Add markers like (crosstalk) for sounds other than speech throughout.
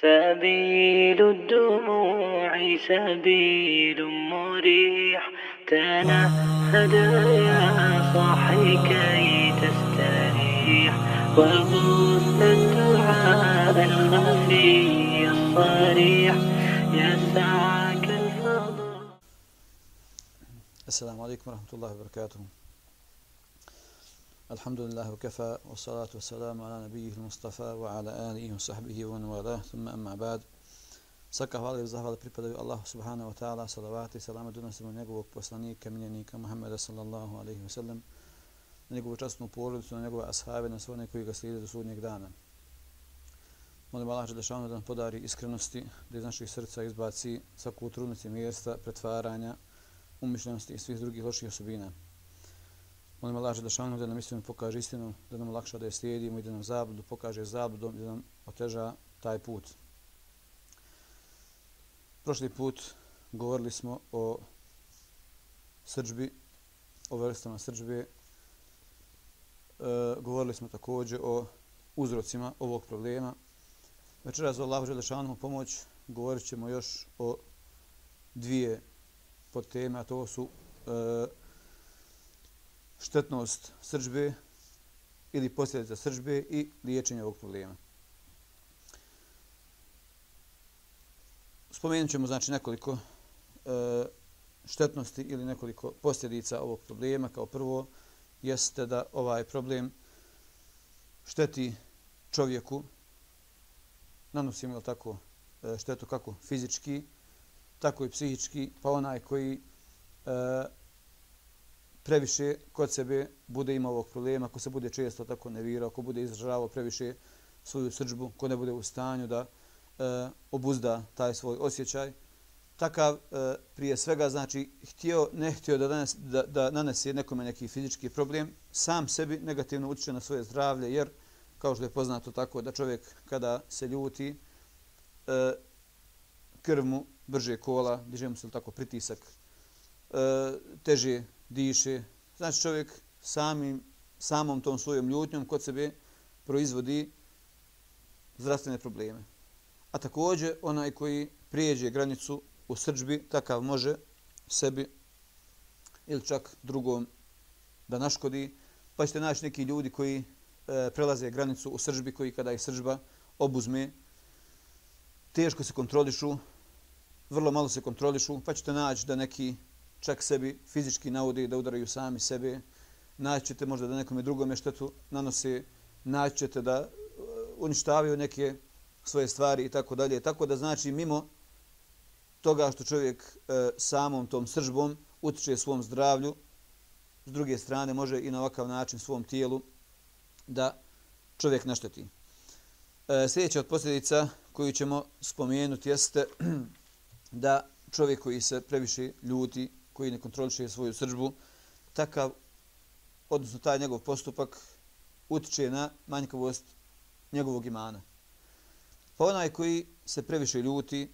سبيل الدموع سبيل مريح. تنهد يا صاحي كي تستريح. وبث الدعاء الخفي الصريح. يسعك الفضل. السلام عليكم ورحمة الله وبركاته. الحمد لله وكفى والصلاة والسلام على نبيه المصطفى وعلى آله وصحبه ومن والاه ثم أما بعد Svaka hvala i zahvala pripadaju Allahu subhanahu wa ta'ala, salavati i salama donosimo njegovog poslanika, miljenika Muhammeda sallallahu alaihi wa sallam, na njegovu častnu porodicu, na njegove ashave, na sve one koji ga slijede do sudnjeg dana. Molim Allah da šalno da nam podari iskrenosti, da iz naših srca izbaci svaku trudnici mjesta, pretvaranja, umišljenosti i svih drugih loših osobina. Molim Allah da šalno da nam istinu pokaže istinu, da nam lakša da je slijedimo i da nam zabludu pokaže zabludom i da nam oteža taj put. Prošli put govorili smo o srđbi, o vrstama srđbe. E, govorili smo također o uzrocima ovog problema. Večeras o Allahu Želešanom pomoć govorit ćemo još o dvije podteme, a to su e, štetnost srđbe ili posljedica srđbe i liječenje ovog problema. Spomenut ćemo znači nekoliko e, štetnosti ili nekoliko posljedica ovog problema. Kao prvo jeste da ovaj problem šteti čovjeku, nanosimo li tako e, štetu kako fizički, tako i psihički, pa onaj koji e, previše kod sebe bude imao ovog problema, ako se bude često tako nervirao, ako bude izražavao previše svoju srđbu, ko ne bude u stanju da e, obuzda taj svoj osjećaj. Takav e, prije svega znači htio, ne htio da, danes, da, da nanese nekome neki fizički problem, sam sebi negativno utječe na svoje zdravlje, jer kao što je poznato tako da čovjek kada se ljuti, e, krv mu brže kola, diže mu se tako pritisak, e, teže diše. Znači čovjek samim, samom tom svojom ljutnjom kod sebe proizvodi zdravstvene probleme. A također onaj koji prijeđe granicu u srđbi, takav može sebi ili čak drugom da naškodi. Pa ćete naći neki ljudi koji e, prelaze granicu u srđbi, koji kada ih srđba obuzme, teško se kontrolišu, vrlo malo se kontrolišu, pa ćete naći da neki čak sebi fizički navodi da udaraju sami sebe, naći ćete možda da nekome drugome štetu nanose, naći ćete da uh, uništavaju neke svoje stvari i tako dalje. Tako da znači mimo toga što čovjek e, samom tom sržbom utiče svom zdravlju, s druge strane može i na ovakav način svom tijelu da čovjek našteti. E, sljedeća od posljedica koju ćemo spomenuti jeste (clears throat) da čovjek koji se previše ljuti, koji ne kontroliše svoju sržbu, takav, odnosno taj njegov postupak, utiče na manjkavost njegovog imana. Pa onaj koji se previše ljuti,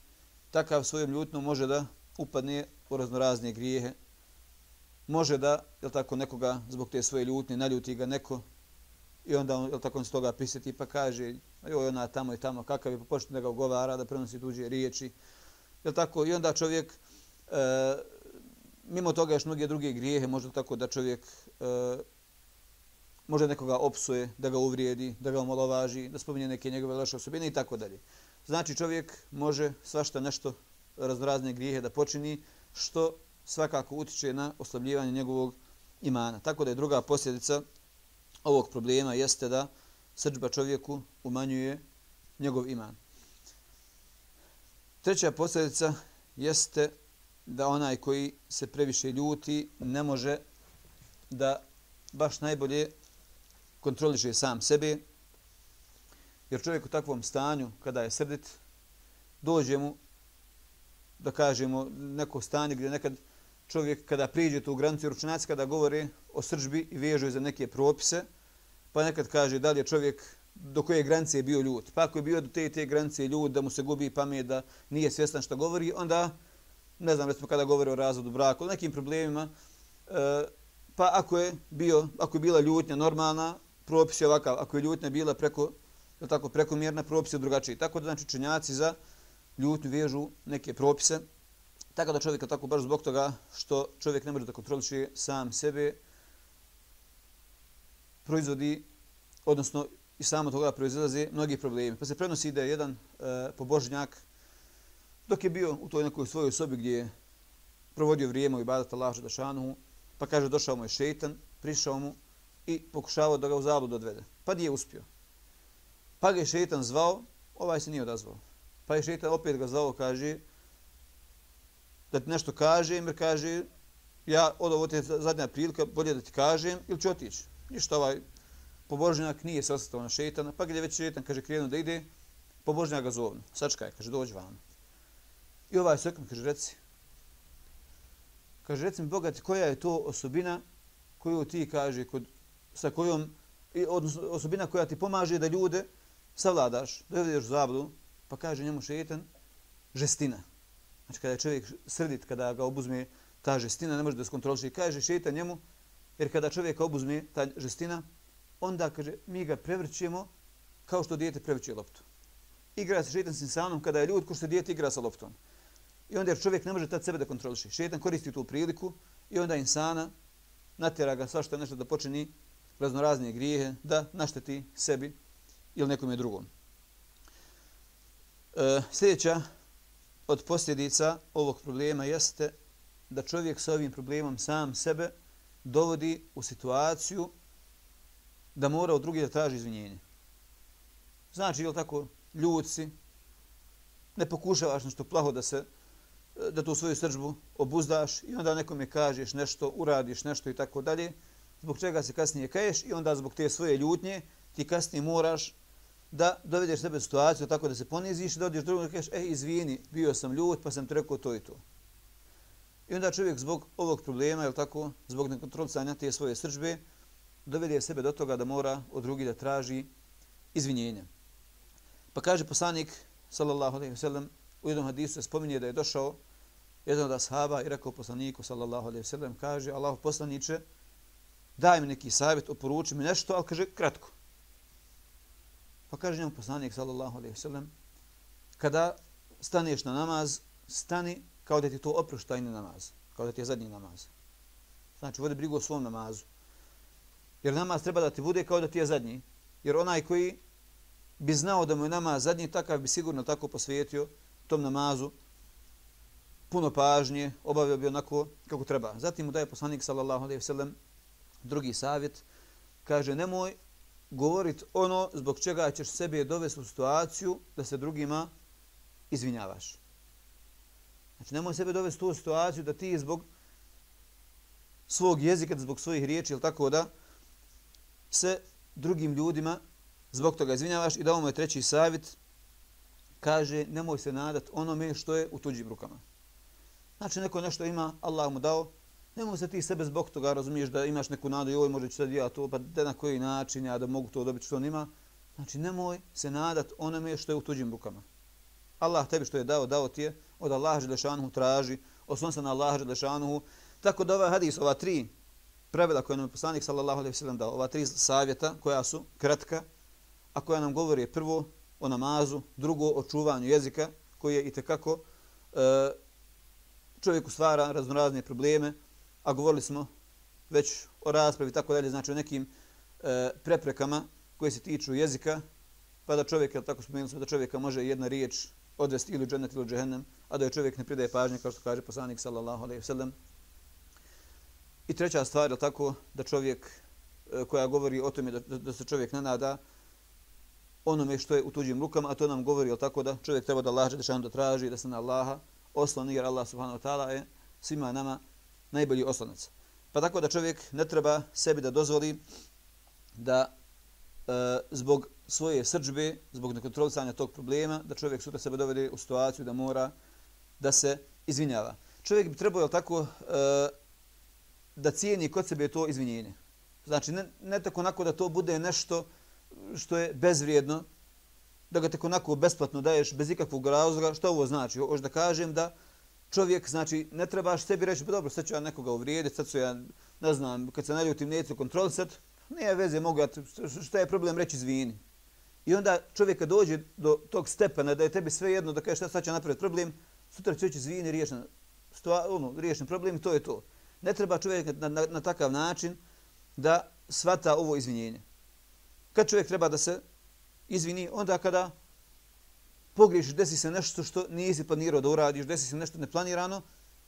takav svojom ljutnom može da upadne u raznorazne grijehe. Može da, jel tako, nekoga zbog te svoje ljutnje naljuti ga neko i onda on, jel tako, on se toga prisjeti pa kaže joj, ona tamo i tamo, kakav je, pa počne da ga ugovara, da prenosi tuđe riječi. Jel tako, i onda čovjek, e, mimo toga još mnoge druge grijehe, može tako da čovjek e, može nekoga opsuje, da ga uvrijedi, da ga omalovaži, da spominje neke njegove loše osobine i tako dalje. Znači čovjek može svašta nešto raznorazne grijehe da počini, što svakako utiče na oslabljivanje njegovog imana. Tako da je druga posljedica ovog problema jeste da srđba čovjeku umanjuje njegov iman. Treća posljedica jeste da onaj koji se previše ljuti ne može da baš najbolje kontroliše sam sebe, jer čovjek u takvom stanju, kada je srdit, dođe mu, da kažemo, neko stanje gdje nekad čovjek kada priđe tu granicu, ručinaci kada govore o sržbi i vežu za neke propise, pa nekad kaže da li je čovjek do koje granice je bio ljud. Pa ako je bio do te te granice ljud, da mu se gubi pamet, da nije svjestan što govori, onda, ne znam, recimo kada govore o razvodu braka, o nekim problemima, e, pa ako je bio, ako je bila ljutnja normalna, propis je ovakav, ako je ljutnja bila preko je tako, prekomjerna propis je drugačiji. Tako da znači činjaci za ljutnju vežu neke propise, tako da čovjek tako baš zbog toga što čovjek ne može da kontroliše sam sebe, proizvodi, odnosno i samo toga proizlaze mnogi problemi. Pa se prenosi da je jedan e, pobožnjak, dok je bio u toj nekoj svojoj sobi gdje je provodio vrijeme u ibadat Allahu Žadašanuhu, pa kaže došao mu je šeitan, prišao mu i pokušavao da ga u zablud odvede. Pa nije uspio. Pa ga je šeitan zvao, ovaj se nije odazvao. Pa je šeitan opet ga zvao, kaže, da ti nešto kažem, jer kaže, ja od ovo te zadnja prilika, bolje da ti kažem, ili ću otići. Ništa ovaj pobožnjak nije se osjetao na šeitana, pa gdje već šeitan, kaže, krenuo da ide, pobožnjak ga zovnu. Sačkaj, kaže, dođi vam. I ovaj se kaže, reci, kaže, reci mi, bogati, koja je to osobina koju ti, kaže, kod, sa kojom, odnosno osobina koja ti pomaže da ljude savladaš, da dovedeš u zabludu, pa kaže njemu šeitan, žestina. Znači, kada je čovjek srdit, kada ga obuzme ta žestina, ne može da skontroliše. Kaže šeitan njemu, jer kada čovjek obuzme ta žestina, onda, kaže, mi ga prevrćemo kao što dijete prevrće loptu. Igra se šeitan s insanom kada je ljud ko što dijete igra sa loptom. I onda jer čovjek ne može tad sebe da kontroliše. Šetan koristi tu priliku i onda insana natjera ga svašta nešto da počini raznorazne grijehe, da našteti sebi ili nekom je drugom. E, sljedeća od posljedica ovog problema jeste da čovjek sa ovim problemom sam sebe dovodi u situaciju da mora od drugih da traži izvinjenje. Znači, je tako, ljudci, ne pokušavaš nešto plaho da se da tu svoju srđbu obuzdaš i onda nekome kažeš nešto, uradiš nešto i tako dalje, zbog čega se kasnije kaješ i onda zbog te svoje ljutnje ti kasnije moraš da dovedeš sebe u situaciju tako da se poniziš i da odiš drugom i kažeš, e, izvini, bio sam ljut pa sam ti rekao to i to. I onda čovjek zbog ovog problema, je tako, zbog nekontrolisanja te svoje srđbe, dovede sebe do toga da mora od drugi da traži izvinjenje. Pa kaže poslanik, sallallahu alaihi wa sallam, u jednom hadisu se spominje da je došao jedan od ashaba i rekao poslaniku, sallallahu alaihi ve sallam, kaže, Allah poslaniče, daj mi neki savjet, oporuči mi nešto, ali kaže, kratko. Pa kaže njemu poslanik, sallallahu alaihi sallam, kada staneš na namaz, stani kao da ti to oproštajni namaz, kao da ti je zadnji namaz. Znači, vodi brigu o svom namazu. Jer namaz treba da ti bude kao da ti je zadnji. Jer onaj koji bi znao da mu je namaz zadnji, takav bi sigurno tako posvijetio tom namazu puno pažnje, obavio bi onako kako treba. Zatim mu daje poslanik, sallallahu alejhi ve sellem drugi savjet, kaže, nemoj govorit ono zbog čega ćeš sebe dovesti u situaciju da se drugima izvinjavaš. Znači, nemoj sebe dovesti u situaciju da ti zbog svog jezika, zbog svojih riječi ili tako da se drugim ljudima zbog toga izvinjavaš i da mu je treći savjet, kaže, nemoj se nadat onome što je u tuđim rukama. Znači, neko nešto ima, Allah mu dao, nemoj se ti sebe zbog toga razumiješ da imaš neku nadu i ovoj može ću sad ja to, pa da na koji način ja da mogu to dobiti što on ima. Znači nemoj se nadat onome što je u tuđim rukama. Allah tebi što je dao, dao ti je, od Allaha Želešanuhu traži, oslon se na Allaha Želešanuhu. Tako da ovaj hadis, ova tri pravila koje nam je poslanik sallallahu alaihi sallam dao, ova tri savjeta koja su kratka, a koja nam govori prvo o namazu, drugo o čuvanju jezika, koji je i tekako e, čovjeku stvara raznorazne probleme, a govorili smo već o raspravi tako dalje, znači o nekim e, preprekama koje se tiču jezika, pa da čovjek, jel tako spomenuli smo, da čovjeka može jedna riječ odvesti ili džennet ili džehennem, a da je čovjek ne pridaje pažnje, kao što kaže poslanik sallallahu alaihi sellem. I treća stvar je tako da čovjek e, koja govori o tome da, da, se čovjek ne nada onome što je u tuđim rukama, a to nam govori je tako da čovjek treba da laže, da da traži, da se na Allaha osloni, jer Allah subhanahu wa ta'ala je svima nama najbolji oslonac. Pa tako da čovjek ne treba sebi da dozvoli da e, zbog svoje srđbe, zbog nekontrolisanja tog problema, da čovjek sutra sebe dovede u situaciju da mora da se izvinjava. Čovjek bi trebao, tako, e, da cijeni kod sebe to izvinjenje. Znači, ne, ne tako onako da to bude nešto što je bezvrijedno, da ga tako onako besplatno daješ bez ikakvog razloga. Što ovo znači? Hoće da kažem da čovjek, znači, ne trebaš sebi reći, pa dobro, sad ću ja nekoga uvrijediti, sad ću ja, ne znam, kad se naljutim neću kontrolisati, nije veze, mogu ja, šta je problem reći izvini. I onda čovjek kad dođe do tog stepena da je tebi sve jedno da kaže šta sad će napraviti problem, sutra će oći zvini riješen, ono, riješen problem i to je to. Ne treba čovjek na, na, na takav način da svata ovo izvinjenje. Kad čovjek treba da se izvini, onda kada pogriješiš, desi se nešto što nisi planirao da uradiš, desi se nešto neplanirano,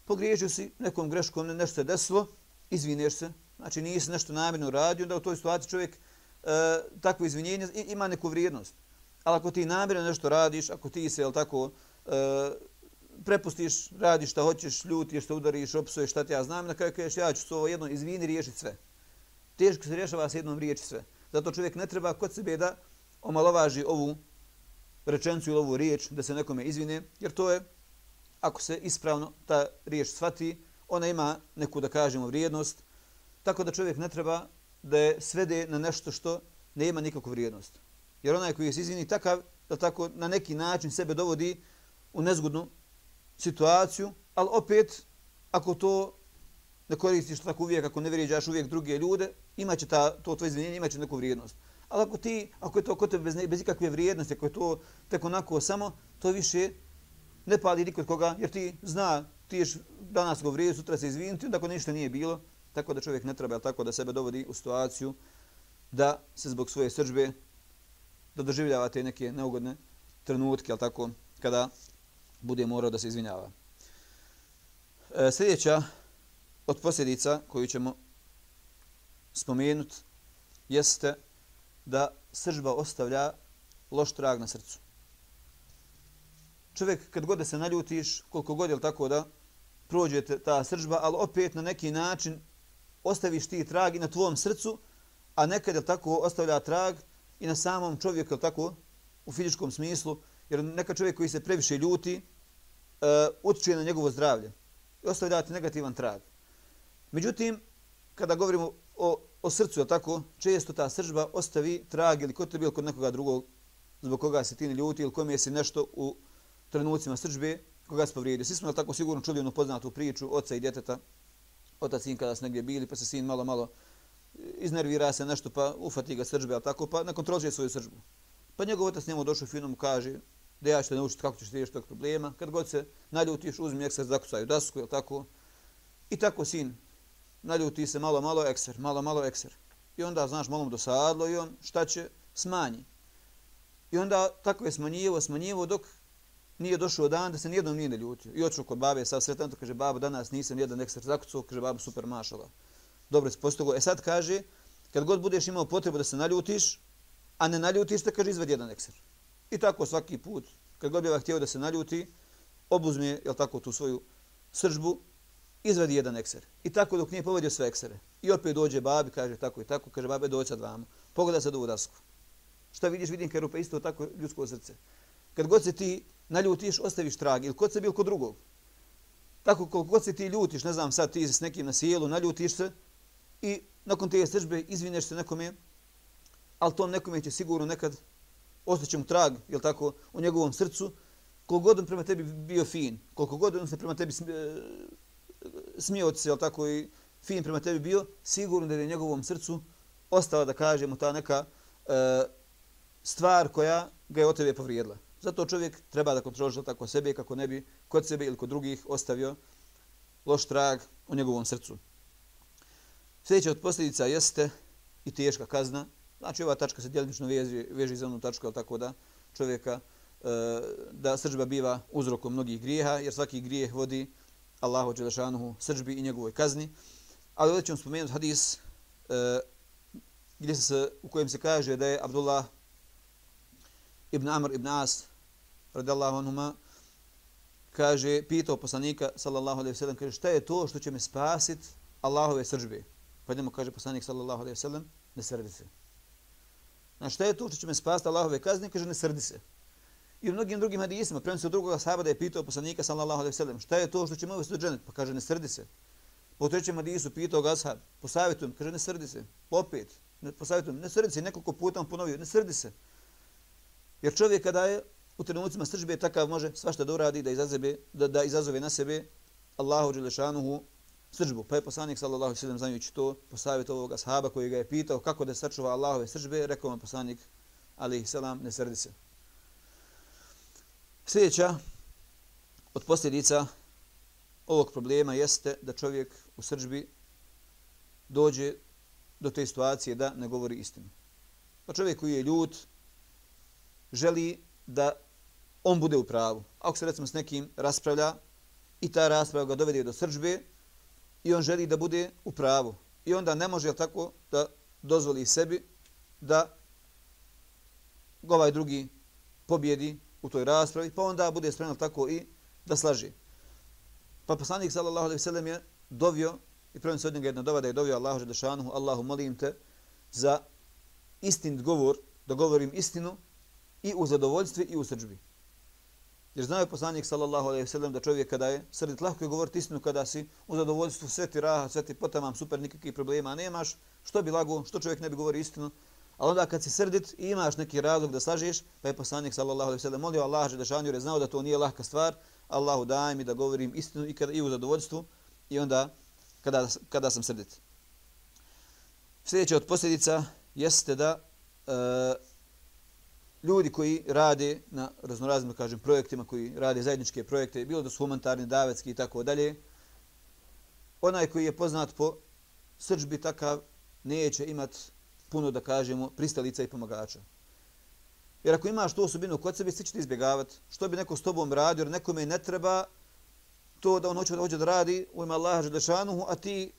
pogriješio si nekom greškom, nešto se desilo, izvineš se, znači nisi nešto namjerno uradio, da u toj situaciji čovjek e, takvo izvinjenje ima neku vrijednost. Ali ako ti namjerno nešto radiš, ako ti se, jel tako, e, prepustiš, radiš šta hoćeš, ljutiš, šta udariš, opsuješ, šta ti ja znam, na kraju kažeš ja ću ovo jedno izvini riješiti sve. Teško se rješava s jednom riječi sve. Zato čovjek ne treba kod sebe da omalovaži ovu rečencu ili ovu riječ, da se nekome izvine, jer to je, ako se ispravno ta riječ shvati, ona ima neku, da kažemo, vrijednost, tako da čovjek ne treba da je svede na nešto što ne ima nikakvu vrijednost. Jer onaj koji se izvini takav, da tako na neki način sebe dovodi u nezgodnu situaciju, ali opet, ako to ne koristiš tako uvijek, ako ne vrijeđaš uvijek druge ljude, imaće ta, to tvoje izvinjenje, imaće neku vrijednost. Ali ako ti, ako je to kod tebe bez, bez ikakve vrijednosti, ako je to tek onako samo, to više ne pali nikod koga, jer ti zna, ti ješ danas go vrijedio, sutra se izviniti, onda ako ništa nije bilo, tako da čovjek ne treba tako da sebe dovodi u situaciju da se zbog svoje srđbe da doživljava te neke neugodne trenutke, ali tako, kada bude morao da se izvinjava. E, sljedeća od posljedica koju ćemo spomenuti jeste da sržba ostavlja loš trag na srcu. Čovjek kad god se naljutiš, koliko god je tako da prođe ta sržba, ali opet na neki način ostaviš ti trag i na tvom srcu, a nekad je tako ostavlja trag i na samom čovjeku, je tako, u fizičkom smislu, jer neka čovjek koji se previše ljuti, uh, utječe na njegovo zdravlje i ostavlja ti negativan trag. Međutim, kada govorimo o, o srcu, tako, često ta sržba ostavi trag ili kod tebi ili kod nekoga drugog zbog koga se ti ne ljuti ili kome si nešto u trenucima sržbe koga se povrijedio. Svi smo tako sigurno čuli onu poznatu priču oca i djeteta, otac sin kada su negdje bili, pa se sin malo, malo e, iznervira se nešto, pa ufati ga sržbe, ali tako, pa ne kontroliše svoju sržbu. Pa njegov otac njemu došao u finom kaže da ja ću te naučiti kako ćeš riješiti tog problema. Kad god se naljutiš, uzmi ekser, zakucaju dasku, ili tako. I tako sin naljuti se malo, malo ekser, malo, malo ekser. I onda, znaš, malo mu dosadlo i on šta će? Smanji. I onda tako je smanjivo, smanjivo dok nije došao dan da se nijednom nije naljutio. I očeo kod babe, sad sretan to kaže, babo, danas nisam jedan ekser zakucao, kaže, babo, super, mašala. Dobro se postogo. E sad kaže, kad god budeš imao potrebu da se naljutiš, a ne naljutiš te, kaže, izvedi jedan ekser. I tako svaki put, kad god bi htio da se naljuti, obuzme, jel tako, tu svoju sržbu izvadi jedan ekser. I tako dok nije povedio sve eksere. I opet dođe babi, kaže tako i tako, kaže babe dođe sad vamo. Pogleda sad ovu dasku. Šta vidiš, vidim kaj rupe isto tako ljudsko srce. Kad god se ti naljutiš, ostaviš trag. Ili kod se bil kod drugog. Tako koliko god se ti ljutiš, ne znam sad ti s nekim na sjelu, naljutiš se i nakon te sržbe izvineš se nekome, ali tom nekome će sigurno nekad ostaće mu trag, jel tako, u njegovom srcu, koliko god on prema tebi bio fin, koliko god on se prema tebi smijao se, jel tako, i fin prema tebi bio, sigurno da je u njegovom srcu ostala, da kažemo, ta neka e, stvar koja ga je od tebe povrijedila. Zato čovjek treba da kontroliše tako sebe kako ne bi kod sebe ili kod drugih ostavio loš trag u njegovom srcu. Sljedeća od posljedica jeste i teška kazna. Znači ova tačka se djelimično veže, veži za onu tačku, tako da čovjeka e, da srđba biva uzrokom mnogih grijeha, jer svaki grijeh vodi Allahu Đelešanuhu srđbi i njegovoj kazni. Ali ovdje ćemo spomenuti hadis uh, gdje se, u kojem se kaže da je Abdullah ibn Amr ibn As radijallahu anhuma kaže, pitao poslanika sallallahu alaihi sallam, kaže pa šta je to što će me spasiti Allahove srđbe? Pa idemo kaže poslanik sallallahu alaihi sallam, ne srdi se. Znači šta je to što će me spasiti Allahove kazne? Kaže ne srdi se. I u mnogim drugim hadisima prenosi od drugog sahaba da je pitao poslanika sallallahu alejhi ve sellem šta je to što će mu uvesti u? Pa kaže ne srdi se. Po trećem hadisu pitao ga ashab, "Posavetujem." kaže ne srdi se. Opet, ne, posavetujem." ne srdi se, nekoliko puta on ponovio, ne srdi se. Jer čovjek kada je u trenucima sržbe takav može svašta da uradi, da izazove, da, da izazove na sebe Allahu dželešanuhu sržbu. Pa je poslanik sallallahu alejhi ve sellem znajući to, posavjetovao ga ashaba koji ga je pitao kako da sačuva Allahove sržbe, rekao mu poslanik ali selam ne srdi se. Sljedeća od posljedica ovog problema jeste da čovjek u srđbi dođe do te situacije da ne govori istinu. Pa čovjek koji je ljut želi da on bude u pravu. Ako se recimo s nekim raspravlja i ta rasprava ga dovede do srđbe i on želi da bude u pravu. I onda ne može tako da dozvoli sebi da ovaj drugi pobjedi u toj raspravi, pa onda bude spreman tako i da slaži. Pa poslanik sallallahu alejhi ve sellem je dovio i prvo se od njega jedna dova da je dovio Allahu dželle Allahu molim te za istinit govor, da govorim istinu i u zadovoljstvu i u srđbi. Jer znao je poslanik sallallahu alejhi ve sellem da čovjek kada je srdit lahko je govoriti istinu kada si u zadovoljstvu sve ti raha, sve ti potamam, super, nikakvih problema nemaš, što bi lago, što čovjek ne bi govori istinu. A onda kad si srdit i imaš neki razlog da slažeš, pa je poslanik sallallahu alejhi ve sellem molio Allaha da jer je znao da to nije lahka stvar, Allahu daj mi da govorim istinu i kada i u zadovoljstvu i onda kada kada sam srdit. Sljedeća od posljedica jeste da e, ljudi koji rade na raznoraznim kažem projektima koji rade zajedničke projekte bilo da su humanitarni davetski i tako dalje onaj koji je poznat po srđbi takav neće imati puno da kažemo pristalica i pomagača jer ako imaš tu osobinu kod sebe svi će izbjegavati što bi neko s tobom radio jer nekome ne treba to da on hoće da hoće da radi u ime Allaha Želešanuhu, a ti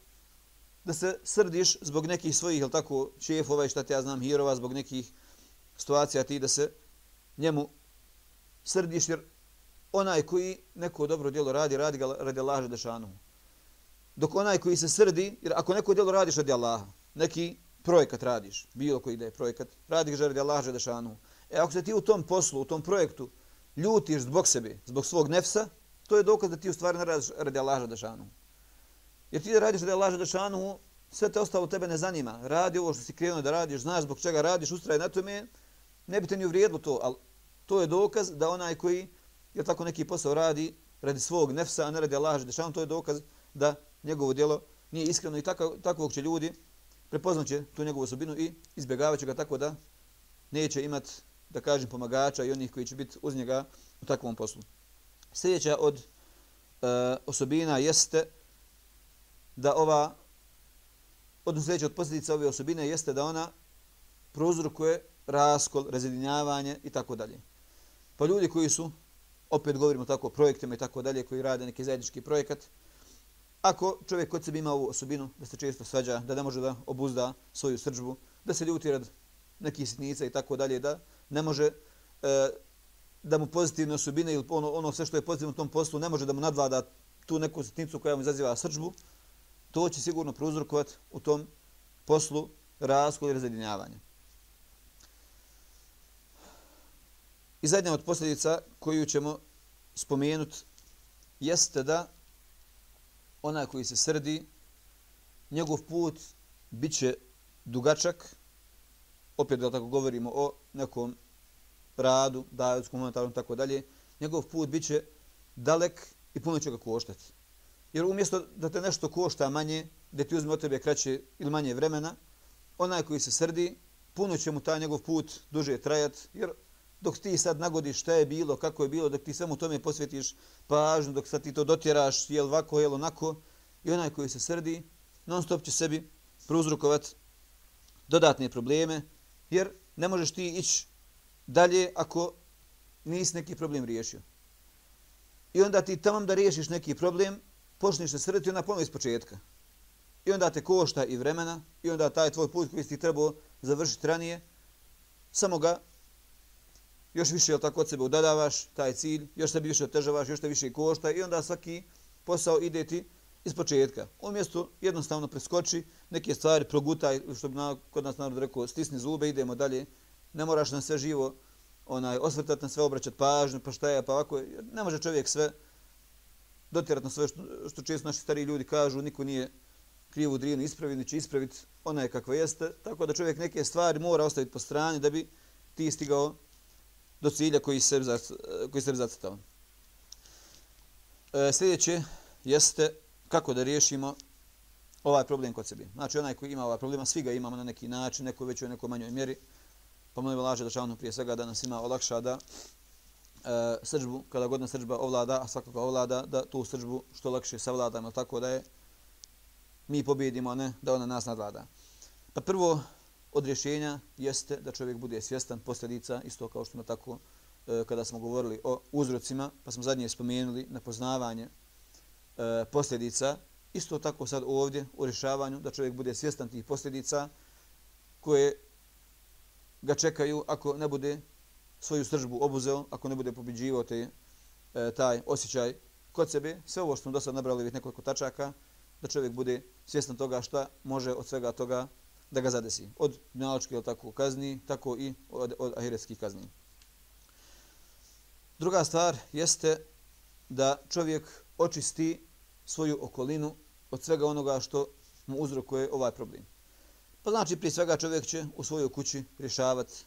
da se srdiš zbog nekih svojih, jel tako, šefova i šta ti ja znam, hirova, zbog nekih situacija ti da se njemu srdiš, jer onaj koji neko dobro djelo radi, radi ga radi Allaha Želešanuhu. Dok onaj koji se srdi, jer ako neko djelo radiš radi Allaha, neki projekat radiš, bilo koji da je projekat, radi ga radi Allah Želešanu. E ako se ti u tom poslu, u tom projektu ljutiš zbog sebe, zbog svog nefsa, to je dokaz da ti u stvari ne radiš radi Allah Želešanu. Jer ti da radiš radi Allah Želešanu, sve te ostalo tebe ne zanima. Radi ovo što si krenuo da radiš, znaš zbog čega radiš, ustraj na tome, ne bi te ni uvrijedilo to, ali to je dokaz da onaj koji je tako neki posao radi radi svog nefsa, a ne radi Allah Želešanu, to je dokaz da njegovo djelo nije iskreno i tako, takvog će ljudi prepoznaće tu njegovu osobinu i izbjegavaće ga tako da neće imat, da kažem, pomagača i onih koji će biti uz njega u takvom poslu. Sljedeća od e, osobina jeste da ova, odnosno sljedeća od posljedica ove osobine jeste da ona prouzrukuje raskol, razjedinjavanje i tako dalje. Pa ljudi koji su, opet govorimo tako o projektima i tako dalje, koji rade neki zajednički projekat, ako čovjek kod sebe ima ovu osobinu, da se često svađa, da ne može da obuzda svoju srđbu, da se ljuti rad nekih sitnica i tako dalje, da ne može e, da mu pozitivne osobine ili ono, ono sve što je pozitivno u tom poslu ne može da mu nadvlada tu neku sitnicu koja mu izaziva srđbu, to će sigurno prouzrokovati u tom poslu raskol i razjedinjavanje. I zadnja od posljedica koju ćemo spomenuti jeste da onaj koji se srdi, njegov put bit će dugačak, opet da tako govorimo o nekom radu, davetskom, monetarnom, tako dalje, njegov put bit će dalek i puno će ga koštati. Jer umjesto da te nešto košta manje, da ti uzme od tebe kraće ili manje vremena, onaj koji se srdi, puno će mu taj njegov put duže trajat, jer dok ti sad nagodiš šta je bilo, kako je bilo, dok ti samo tome posvetiš pažnju, dok sad ti to dotjeraš, jel vako, jel onako, i onaj koji se srdi, non stop će sebi prouzrukovat dodatne probleme, jer ne možeš ti ići dalje ako nisi neki problem riješio. I onda ti tamo da riješiš neki problem, počneš se srditi onda ponovno iz početka. I onda te košta i vremena, i onda taj tvoj put koji si ti trebao završiti ranije, samo ga još više jel tako od sebe udadavaš, taj cilj, još se više otežavaš, još te više košta i onda svaki posao ide ti iz početka. Umjesto jednostavno preskoči, neke stvari progutaj, što bi kod nas narod rekao, stisni zube, idemo dalje, ne moraš na sve živo onaj osvrtati na sve obraćati pažnju pa šta je pa ovako ne može čovjek sve dotjerati na sve što, što često naši stari ljudi kažu niko nije krivu drinu ispravi, ni će ispraviti ona je kakva jeste tako da čovjek neke stvari mora ostaviti po strani da bi ti stigao do cilja koji se koji se zacrtao e, sljedeće jeste kako da riješimo ovaj problem kod sebe. Znači onaj koji ima ovaj problem svi ga imamo na neki način neko većoj neko manjoj mjeri. Pa molim Allah da šanu ono prije svega da nas ima olakša da e, srđbu, kada godna srđba ovlada, a svakako ovlada, da tu srđbu što lakše savladamo, tako da je mi pobjedimo, ne da ona nas nadlada. Pa prvo od rješenja jeste da čovjek bude svjestan posljedica, isto kao što smo tako e, kada smo govorili o uzrocima, pa smo zadnje spomenuli na poznavanje e, posljedica, isto tako sad ovdje u rješavanju da čovjek bude svjestan tih posljedica koje ga čekaju ako ne bude svoju sržbu obuzeo, ako ne bude pobiđivao te, e, taj osjećaj kod sebe, sve ovo što smo do sad nabrali već nekoliko tačaka, da čovjek bude svjestan toga šta može od svega toga da ga zadesi. Od dunjaločke ili tako kazni, tako i od, od ahiretskih kazni. Druga stvar jeste da čovjek očisti svoju okolinu od svega onoga što mu uzrokuje ovaj problem. Pa znači prije svega čovjek će u svojoj kući rješavati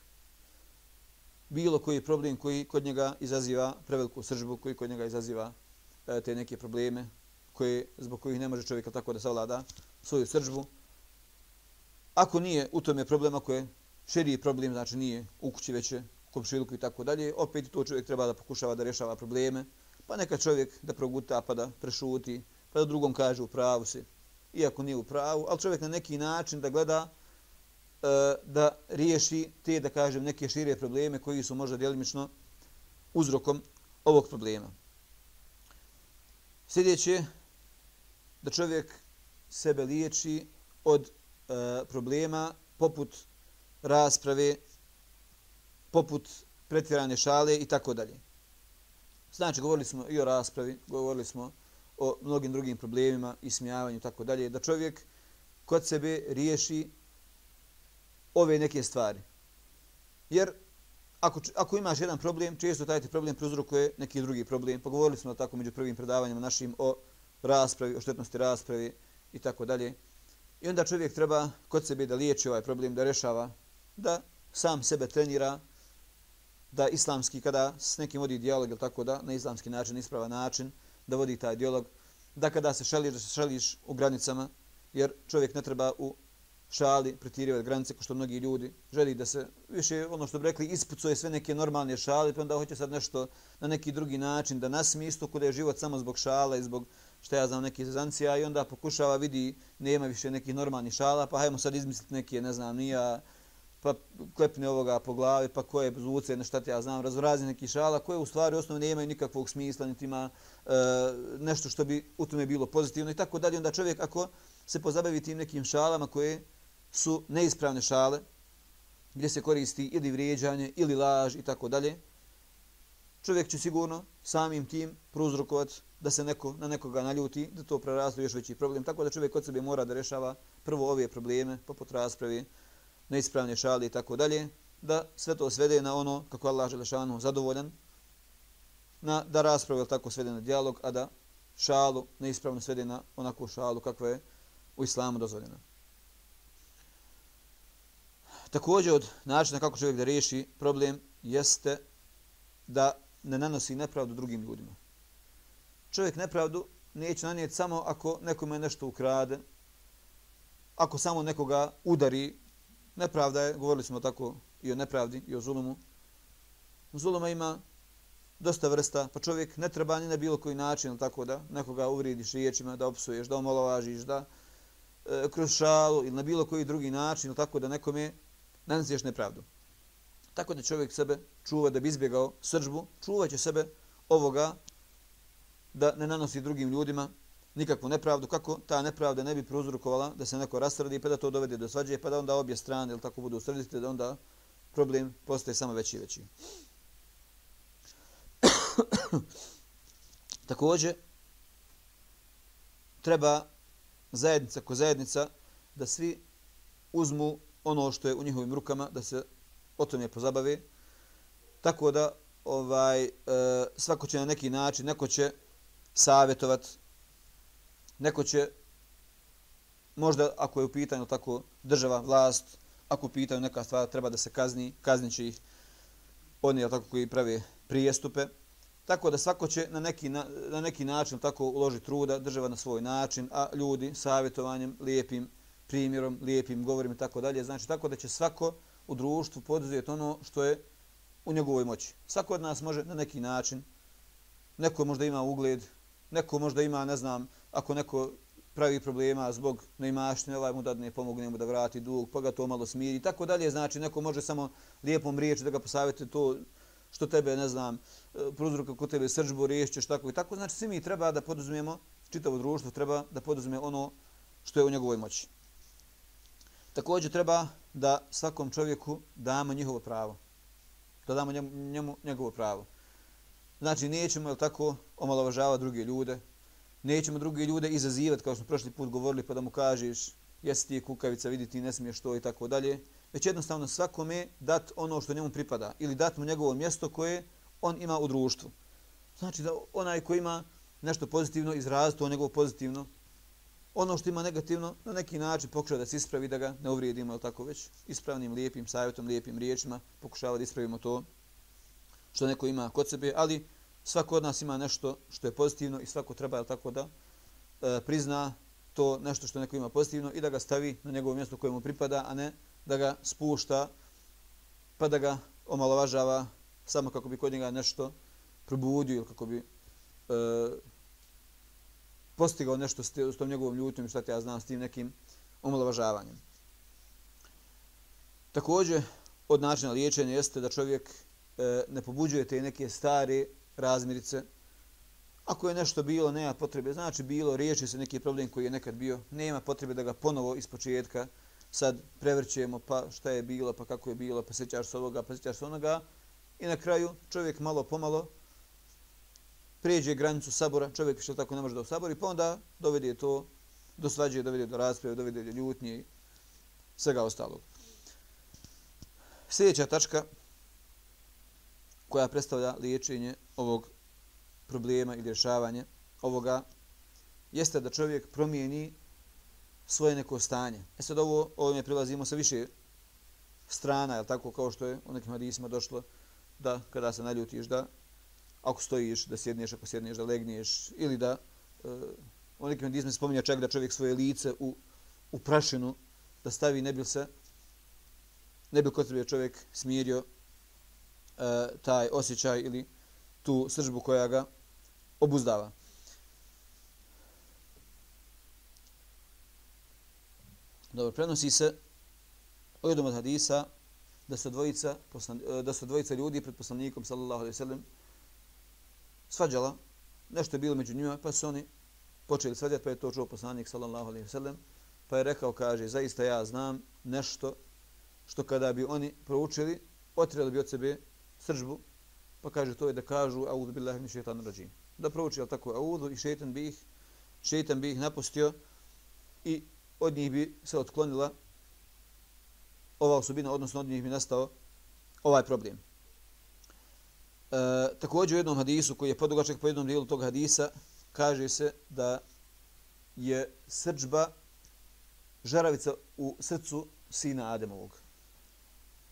bilo koji problem koji kod njega izaziva preveliku sržbu, koji kod njega izaziva e, te neke probleme koje, zbog kojih ne može čovjeka tako da savlada svoju sržbu. Ako nije u tome problema koje širiji problem, znači nije u kući već u komšiluku i tako dalje, opet to čovjek treba da pokušava da rješava probleme, pa neka čovjek da proguta pa da prešuti, pa da drugom kaže u pravu se, iako nije u pravu, ali čovjek na neki način da gleda e, da riješi te, da kažem, neke šire probleme koji su možda djelimično uzrokom ovog problema. Sljedeće, da čovjek sebe liječi od E, problema poput rasprave, poput pretjerane šale i tako dalje. Znači, govorili smo i o raspravi, govorili smo o mnogim drugim problemima i smijavanju i tako dalje, da čovjek kod sebe riješi ove neke stvari. Jer ako, ako imaš jedan problem, često taj ti problem prouzrokuje neki drugi problem. Pogovorili smo tako među prvim predavanjima našim o raspravi, o štetnosti raspravi i tako dalje. I onda čovjek treba kod sebe da liječi ovaj problem, da rešava, da sam sebe trenira, da islamski, kada s nekim vodi dijalog, ili tako da, na islamski način, ispravan način, da vodi taj dijalog, da kada se šališ, da se šališ u granicama, jer čovjek ne treba u šali pretirivati granice, kao što mnogi ljudi želi da se, više ono što bi rekli, ispucuje sve neke normalne šale, pa onda hoće sad nešto na neki drugi način da nasmi isto kod je život samo zbog šala i zbog šta ja znam, neke zezancija i onda pokušava, vidi, nema više nekih normalnih šala, pa hajmo sad izmisliti neke, ne znam, nija, pa klepne ovoga po glavi, pa koje zvuce, nešto šta ja znam, razvrazi neki šala, koje u stvari osnovno nemaju nikakvog smisla, niti ima e, nešto što bi u tome bilo pozitivno i tako dalje. Onda čovjek ako se pozabavi tim nekim šalama koje su neispravne šale, gdje se koristi ili vrijeđanje, ili laž i tako dalje, čovjek će sigurno samim tim prouzrokovati da se neko na nekoga naljuti, da to prerastu još veći problem. Tako da čovjek od sebe mora da rešava prvo ove probleme, poput raspravi, neispravne šale i tako dalje, da sve to svede na ono kako Allah Želešanu zadovoljan, na, da rasprave tako svede na dijalog, a da šalu neispravno svede na onakvu šalu kakva je u islamu dozvoljena. Također od načina kako čovjek da riješi problem jeste da ne nanosi nepravdu drugim ljudima. Čovjek nepravdu neće nanijeti samo ako nekome nešto ukrade, ako samo nekoga udari. Nepravda je, govorili smo tako i o nepravdi i o zulumu. Zuluma ima dosta vrsta, pa čovjek ne treba ni na bilo koji način tako da nekoga uvridiš riječima, da opsuješ, da omalovažiš, da e, kroz šalu ili na bilo koji drugi način, tako da nekome naneseš nepravdu. Tako da čovjek sebe čuva da bi izbjegao sržbu, čuvaće sebe ovoga da ne nanosi drugim ljudima nikakvu nepravdu, kako ta nepravda ne bi prouzrokovala da se neko rastradi pa da to dovede do svađe, pa da onda obje strane ili tako budu srdite, da onda problem postaje samo veći i veći. (coughs) Također, treba zajednica ko zajednica da svi uzmu ono što je u njihovim rukama da se o tome pozabave. Tako da ovaj e, svako će na neki način, neko će savjetovat, neko će možda ako je u pitanju tako država, vlast, ako u pitanju neka stvar treba da se kazni, kaznit ih oni tako koji prave prijestupe. Tako da svako će na neki, na, na neki način tako uložiti truda, država na svoj način, a ljudi savjetovanjem, lijepim primjerom, lijepim govorim i tako dalje. Znači tako da će svako u društvu poduzeti ono što je u njegovoj moći. Svako od nas može na neki način, neko možda ima ugled, neko možda ima, ne znam, ako neko pravi problema zbog neimaštine, ovaj mu dadne, pomogne mu da vrati dug, pa ga to malo smiri i tako dalje. Znači, neko može samo lijepom riječi da ga posavjeti to što tebe, ne znam, prozruka kod tebe srđbu riješćeš, tako i tako. Znači, svi mi treba da poduzmemo, čitavo društvo treba da poduzme ono što je u njegovoj moći. Također treba da svakom čovjeku damo njihovo pravo. Da damo njemu, njemu njegovo pravo. Znači, nećemo, jel tako, omalovažavati druge ljude, nećemo druge ljude izazivati, kao što smo prošli put govorili, pa da mu kažeš, jesi ti kukavica, vidi ti ne smiješ to i tako dalje. Već jednostavno svakome dat ono što njemu pripada ili dat mu njegovo mjesto koje on ima u društvu. Znači da onaj ko ima nešto pozitivno izrazi to njegovo pozitivno. Ono što ima negativno, na neki način pokušava da se ispravi, da ga ne uvrijedimo, tako već, ispravnim, lijepim savjetom, lijepim riječima, pokušava da ispravimo to što neko ima kod sebe, ali svako od nas ima nešto što je pozitivno i svako treba ili tako da e, prizna to nešto što neko ima pozitivno i da ga stavi na njegovo mjesto kojemu pripada, a ne da ga spušta pa da ga omalovažava samo kako bi kod njega nešto probudio ili kako bi e, postigao nešto s tom njegovom ljutom i šta ja znam s tim nekim omalovažavanjem. Također, od načina liječenja jeste da čovjek e, ne pobuđuje te neke stare razmirice. Ako je nešto bilo, nema potrebe. Znači, bilo, riječi se neki problem koji je nekad bio. Nema potrebe da ga ponovo iz početka sad prevrćujemo pa šta je bilo, pa kako je bilo, pa sjećaš se ovoga, pa sjećaš se onoga. I na kraju čovjek malo pomalo pređe granicu sabora, čovjek više tako ne može da u sabori, pa onda dovede to do svađe, dovede do rasprave, dovede do ljutnje i svega ostalog. Sljedeća tačka koja predstavlja liječenje ovog problema i rješavanje ovoga jeste da čovjek promijeni svoje neko stanje. E sad ovo, ovime prilazimo sa više strana, je tako kao što je u nekim hadisima došlo da kada se naljutiš da ako stojiš, da sjedneš, ako sjedneš, da legneš ili da uh, u nekim hadisima spominja čak da čovjek svoje lice u, u prašinu da stavi ne bi se ne bi kod sebe čovjek smirio e, taj osjećaj ili tu sržbu koja ga obuzdava. Dobro, prenosi se u jednom od hadisa da su dvojica, e, da su dvojica ljudi pred poslanikom sallallahu alejhi ve sellem svađala, nešto je bilo među njima, pa su oni počeli svađati, pa je to čuo poslanik sallallahu alaihi ve sellem, pa je rekao, kaže, zaista ja znam nešto što kada bi oni proučili, otirali bi od sebe sržbu, pa kaže to je da kažu audu billahi min šeitan rajim. Da prouči al tako audu i šeitan bi ih šeitan bi ih napustio i od njih bi se otklonila ova osobina, odnosno od njih bi nastao ovaj problem. E, također u jednom hadisu koji je podugačak po jednom dijelu tog hadisa kaže se da je srđba žaravica u srcu sina Ademovog.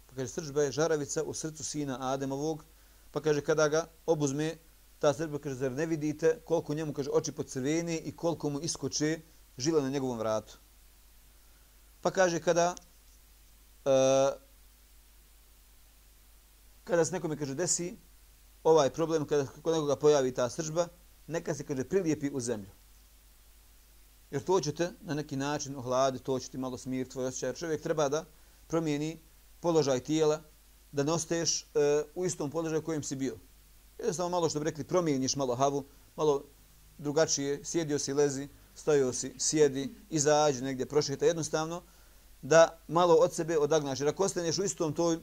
Pa kaže, srđba je žaravica u srcu sina Ademovog. Pa kaže, kada ga obuzme, ta srđba, kaže, zar ne vidite koliko njemu, kaže, oči po crveni i koliko mu iskoče žila na njegovom vratu. Pa kaže, kada uh, kada se nekome, kaže, desi ovaj problem, kada kod nekoga pojavi ta sržba, neka se, kaže, prilijepi u zemlju. Jer to ćete na neki način ohladiti, to ćete malo smir tvoj osjećaj. Čovjek treba da promijeni položaj tijela, da ne ostaješ e, u istom položaju kojem si bio. Jednostavno malo što bi rekli, promijeniš malo havu, malo drugačije, sjedio si, lezi, stojio si, sjedi, izađi negdje, prošeta jednostavno, da malo od sebe odagnaš. Jer ako ostaneš u istom toj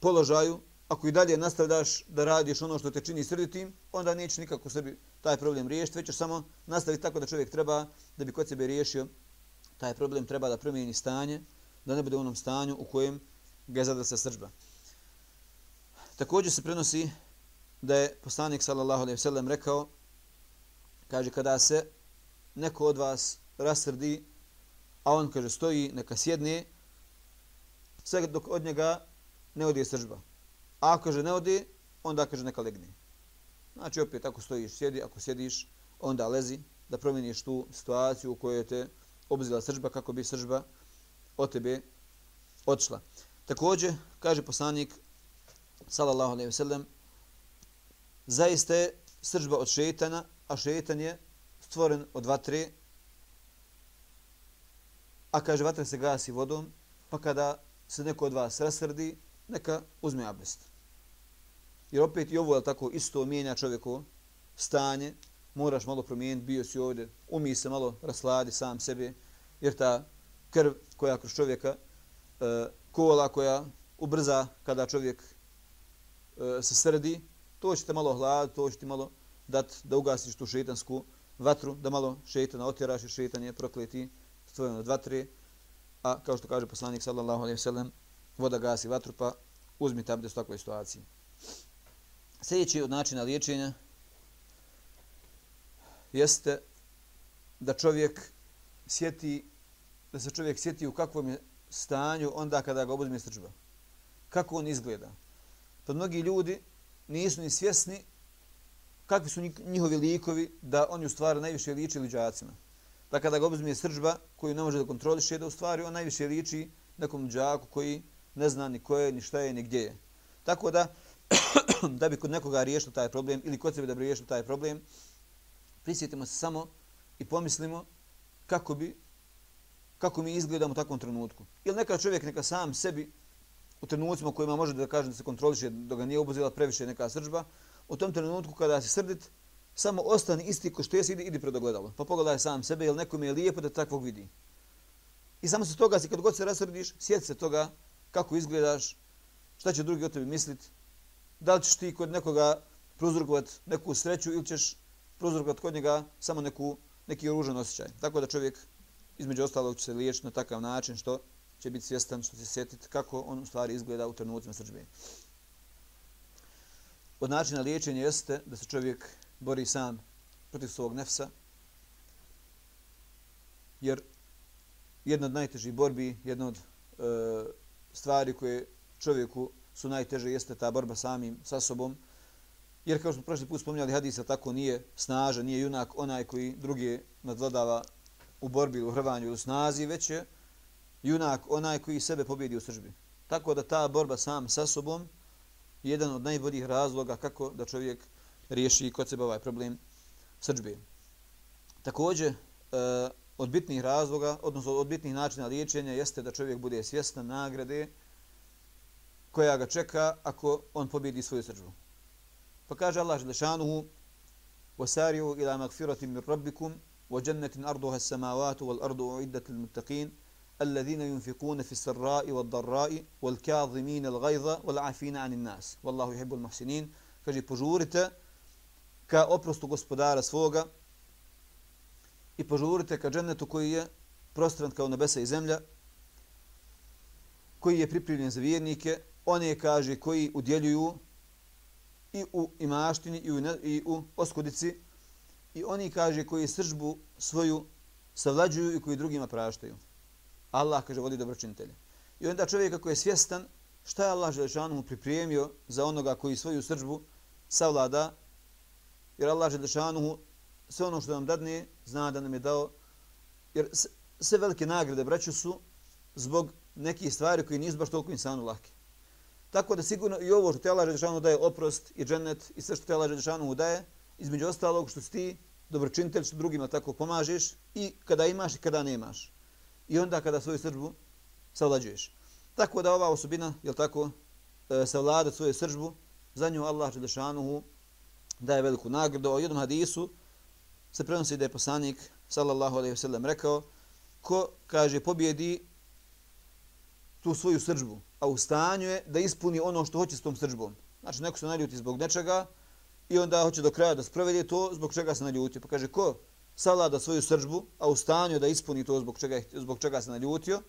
položaju, ako i dalje nastavljaš da radiš ono što te čini srditim, onda neće nikako sebi taj problem riješiti, već ćeš samo nastaviti tako da čovjek treba, da bi kod sebe riješio taj problem, treba da promijeni stanje, da ne bude u onom stanju u kojem ga je zadrsa se srđba. Također se prenosi da je poslanik sallallahu alejhi ve sellem rekao kaže kada se neko od vas rasrdi a on kaže stoji neka sjedne sve dok od njega ne odje srđba. A ako kaže ne odi onda kaže neka legne. Znači opet ako stojiš sjedi, ako sjediš onda lezi da promijeniš tu situaciju u kojoj te obzila sržba kako bi sržba od tebe odšla. Također, kaže poslanik, sallallahu alaihi ve sellem, zaista je sržba od šetana, a šetan je stvoren od vatre, a kaže vatra se gasi vodom, pa kada se neko od vas rasrdi, neka uzme abdest. Jer opet i ovo je tako isto mijenja čovjeko stanje, moraš malo promijeniti, bio si ovdje, umij se malo rasladi sam sebe, jer ta krv koja kroz čovjeka, e, kola koja ubrza kada čovjek e, se srdi, to će te malo hladiti, to će ti malo dat da ugasiš tu šetansku vatru, da malo šetana otjeraš i šetan je prokleti stvojeno od vatre, a kao što kaže poslanik sallallahu alaihi sellem, voda gasi vatru, pa uzmi tabde u takvoj situaciji. Sljedeći od načina liječenja jeste da čovjek sjeti, da se čovjek sjeti u kakvom je stanju onda kada ga obuzme srđba. Kako on izgleda. Pa mnogi ljudi nisu ni svjesni kakvi su njihovi likovi da oni u stvari najviše liči liđacima. Da kada ga obuzme srđba koju ne može da kontroliše, da u stvari on najviše liči nekom džaku koji ne zna ni ko je, ni šta je, ni gdje je. Tako da, (clears throat) da bi kod nekoga riješio taj problem ili kod sebe da bi riješio taj problem, prisjetimo se samo i pomislimo kako bi kako mi izgledamo u takvom trenutku. Ili neka čovjek neka sam sebi u trenucima kojima može da kaže da se kontroliše da ga nije obuzela previše neka srđba, u tom trenutku kada se srdit, samo ostani isti ko što jesi, idi, idi pred ogledalo. Pa pogledaj sam sebe, jel nekom je lijepo da takvog vidi. I samo se toga, kad god se rasrdiš, sjeti se toga kako izgledaš, šta će drugi o tebi misliti, da li ćeš ti kod nekoga prozrugovat neku sreću ili ćeš prozrugovat kod njega samo neku, neki ružan osjećaj. Tako da čovjek između ostalog će se liječiti na takav način što će biti svjestan, što će se sjetiti kako on u stvari izgleda u trenucima srđbe. Od načina liječenja jeste da se čovjek bori sam protiv svog nefsa, jer jedna od najtežih borbi, jedna od e, stvari koje čovjeku su najteže jeste ta borba samim sa sobom, jer kao što smo prošli put spominjali hadisa, tako nije snažan, nije junak onaj koji drugi nadvladava u borbi, u hrvanju, u snazi, već je junak onaj koji sebe pobjedi u sržbi. Tako da ta borba sam sa sobom je jedan od najboljih razloga kako da čovjek riješi kod sebe ovaj problem sržbe. Također, e, od bitnih razloga, odnosno od bitnih načina liječenja, jeste da čovjek bude svjestan nagrade koja ga čeka ako on pobjedi svoju sržbu. Pa kaže Allah Želešanuhu وَسَارِعُوا إِلَى مَغْفِرَةٍ مِّن رَبِّكُمْ وجنة أرضها السماوات والأرض أعدت للمتقين الذين ينفقون في السراء والضراء والكاظمين الغيظ والعافين عن الناس والله يحب المحسنين kaže požurite ka oprostu gospodara svoga i požurite ka džennetu koji je prostran kao nebesa i zemlja koji je pripremljen za vjernike one kaže koji udjeljuju i u imaštini i u, i u oskudici i oni kaže koji sržbu svoju savlađuju i koji drugima praštaju. Allah kaže vodi dobročinitelje. I onda čovjek ako je svjestan šta je Allah Želešanu mu pripremio za onoga koji svoju sržbu savlada, jer Allah Želešanu sve ono što nam dadne zna da nam je dao, jer sve velike nagrade braću su zbog nekih stvari koji nisu baš toliko insanu lahke. Tako da sigurno i ovo što te Allah Želešanu daje oprost i džennet i sve što te Allah Želešanu daje, između ostalog što si ti dobročinitelj, što drugima tako pomažeš i kada imaš i kada nemaš. I onda kada svoju sržbu savlađuješ. Tako da ova osobina, jel tako, e, savlada svoju sržbu, za nju Allah Želešanuhu daje veliku nagradu. O jednom hadisu se prenosi da je poslanik, sallallahu alaihi wasallam, rekao, ko, kaže, pobjedi tu svoju sržbu, a u stanju je da ispuni ono što hoće s tom sržbom. Znači, neko se naljuti zbog nečega, i onda hoće do kraja da sprovede to zbog čega se naljutio. Pa kaže, ko savlada svoju sržbu, a u stanju da ispuni to zbog čega, zbog čega se naljutio,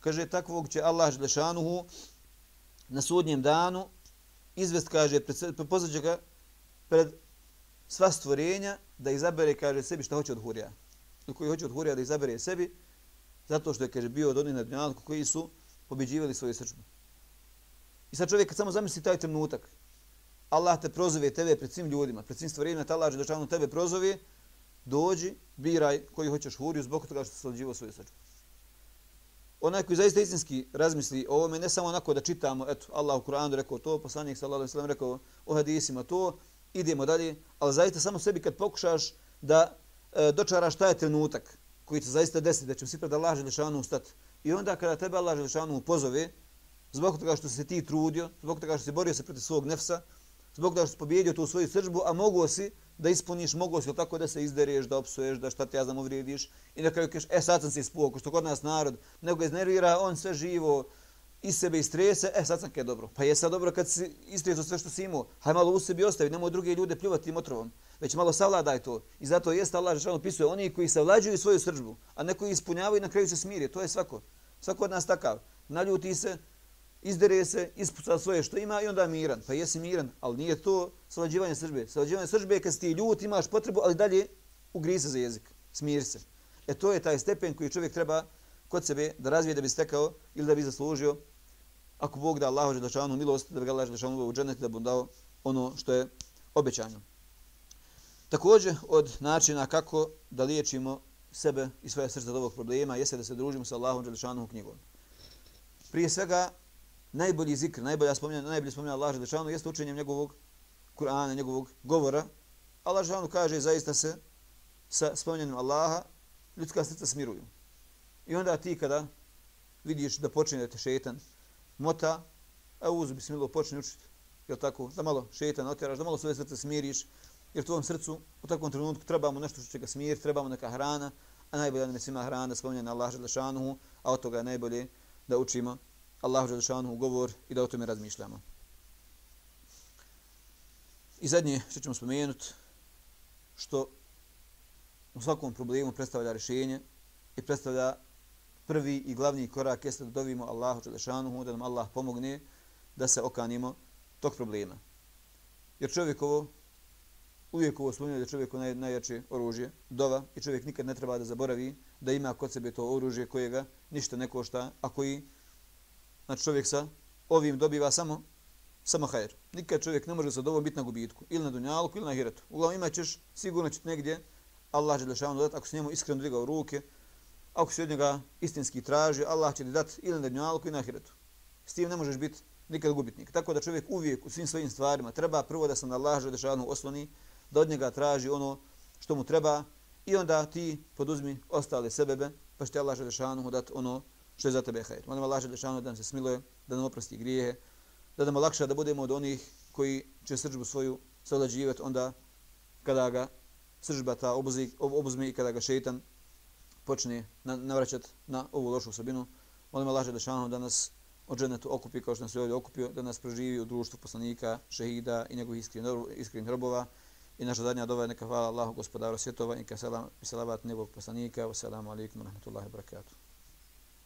kaže, takvog će Allah Želešanuhu na sudnjem danu izvest, kaže, pozvaće ga pred sva stvorenja da izabere, kaže, sebi šta hoće od hurija. Koji hoće od hurija da izabere sebi, zato što je, kaže, bio od onih na koji su pobeđivali svoju sržbu. I sad čovjek kad samo zamisli taj trenutak, Allah te prozove tebe pred svim ljudima, pred svim stvorenjima, te Allah Želešanu tebe prozove, dođi, biraj koji hoćeš huriju zbog toga što se slađivo svoju srđbu. onaj koji zaista istinski razmisli o ovome, ne samo onako da čitamo, eto, Allah u Kur'anu rekao to, poslanik sallallahu alejhi ve sellem rekao o hadisima to, idemo dalje, ali zaista samo sebi kad pokušaš da e, dočaraš taj trenutak koji će zaista desi, da će svi pred Allah Želešanu ustati. I onda kada tebe Allah Želešanu pozove, zbog toga što se ti trudio, zbog toga što se borio se protiv svog nefsa, zbog toga što si pobjedio tu svoju srđbu, a mogo si da ispuniš, mogo si tako da se izdereš, da opsuješ, da šta ti ja znam uvrijediš. I na kraju kažeš, e sad sam se ispuo, što kod nas narod, nego ga iznervira, on sve živo, iz sebe istrese, e sad sam kaj dobro. Pa je sad dobro kad si istreso sve što si imao, haj malo u sebi ostavi, nemoj druge ljude pljuvati tim otrovom, već malo savladaj to. I zato jeste Allah Žešan opisuje oni koji savlađuju svoju srđbu, a neko ispunjavaju i na kraju se smiri. To je svako. Svako od nas takav. Naljuti se, izdere se, ispuca svoje što ima i onda miran. Pa jesi miran, ali nije to savlađivanje srđbe. Savlađivanje srđbe je kad si ti ljut, imaš potrebu, ali dalje ugrize za jezik. Smiri se. E to je taj stepen koji čovjek treba kod sebe da razvije da bi stekao ili da bi zaslužio ako Bog da Allahu dželešanu milost da bi ga Allah dželešanu u džennet da bi dao ono što je obećano. Također od načina kako da liječimo sebe i svoje srce od ovog problema jeste da se družimo sa Allahom dželešanu knjigom. Prije svega najbolji zikr, najbolja spominja, najbolji spominja Allah dželešanu jeste učenjem njegovog Kur'ana, njegovog govora. Allah dželešanu kaže zaista se sa spominjanjem Allaha ljudska srca smiruju. I onda ti kada vidiš da počinje da te šetan mota, a uzu bismilo počne učiti. Jel tako? Da malo šetan otjeraš, da malo svoje srce smiriš. Jer tvojom srcu u takvom trenutku trebamo nešto što će ga smiriti, trebamo neka hrana, a najbolje nam je svima hrana, spominje na Allah Želešanuhu, a od toga je najbolje da učimo Allah Želešanuhu govor i da o tome razmišljamo. I zadnje što ćemo spomenuti, što u svakom problemu predstavlja rješenje i predstavlja prvi i glavni korak jeste da dovimo Allahu Đelešanuhu, da nam Allah pomogne da se okanimo tog problema. Jer čovjek ovo, uvijek ovo spominje da čovjek naj, najjače oružje, dova, i čovjek nikad ne treba da zaboravi da ima kod sebe to oružje kojega ništa ne košta, a koji znači čovjek sa ovim dobiva samo samo hajer. Nikad čovjek ne može sa dovom biti na gubitku, ili na dunjalku, ili na hiretu. Uglavnom imat ćeš, sigurno će negdje, Allah Đelešanuhu dodati, ako si njemu iskreno digao ruke, ako si od njega istinski traži, Allah će ti dati ili na dunjalku i na ahiretu. S tim ne možeš biti nikad gubitnik. Tako da čovjek uvijek u svim svojim stvarima treba prvo da se na Allah želešanu osloni, da od njega traži ono što mu treba i onda ti poduzmi ostale sebebe, pa će ti Allah želešanu dati ono što je za tebe hajr. Molim Allah želešanu da nam se smiluje, da nam oprosti grijehe, da nam lakša da budemo od onih koji će srđbu svoju savlađivati onda kada ga sržba ta obuzme i kada ga šeitan počne navraćati na ovu lošu osobinu. Molim Allah da šanom da nas od dženetu okupi kao što nas je ovdje okupio, da nas proživi u društvu poslanika, šehida i njegovih iskrenih robova. I naša zadnja dova je neka hvala Allahu gospodaru svjetova i neka selam salavat njegovog poslanika. Wassalamu alaikum wa rahmatullahi wa barakatuh.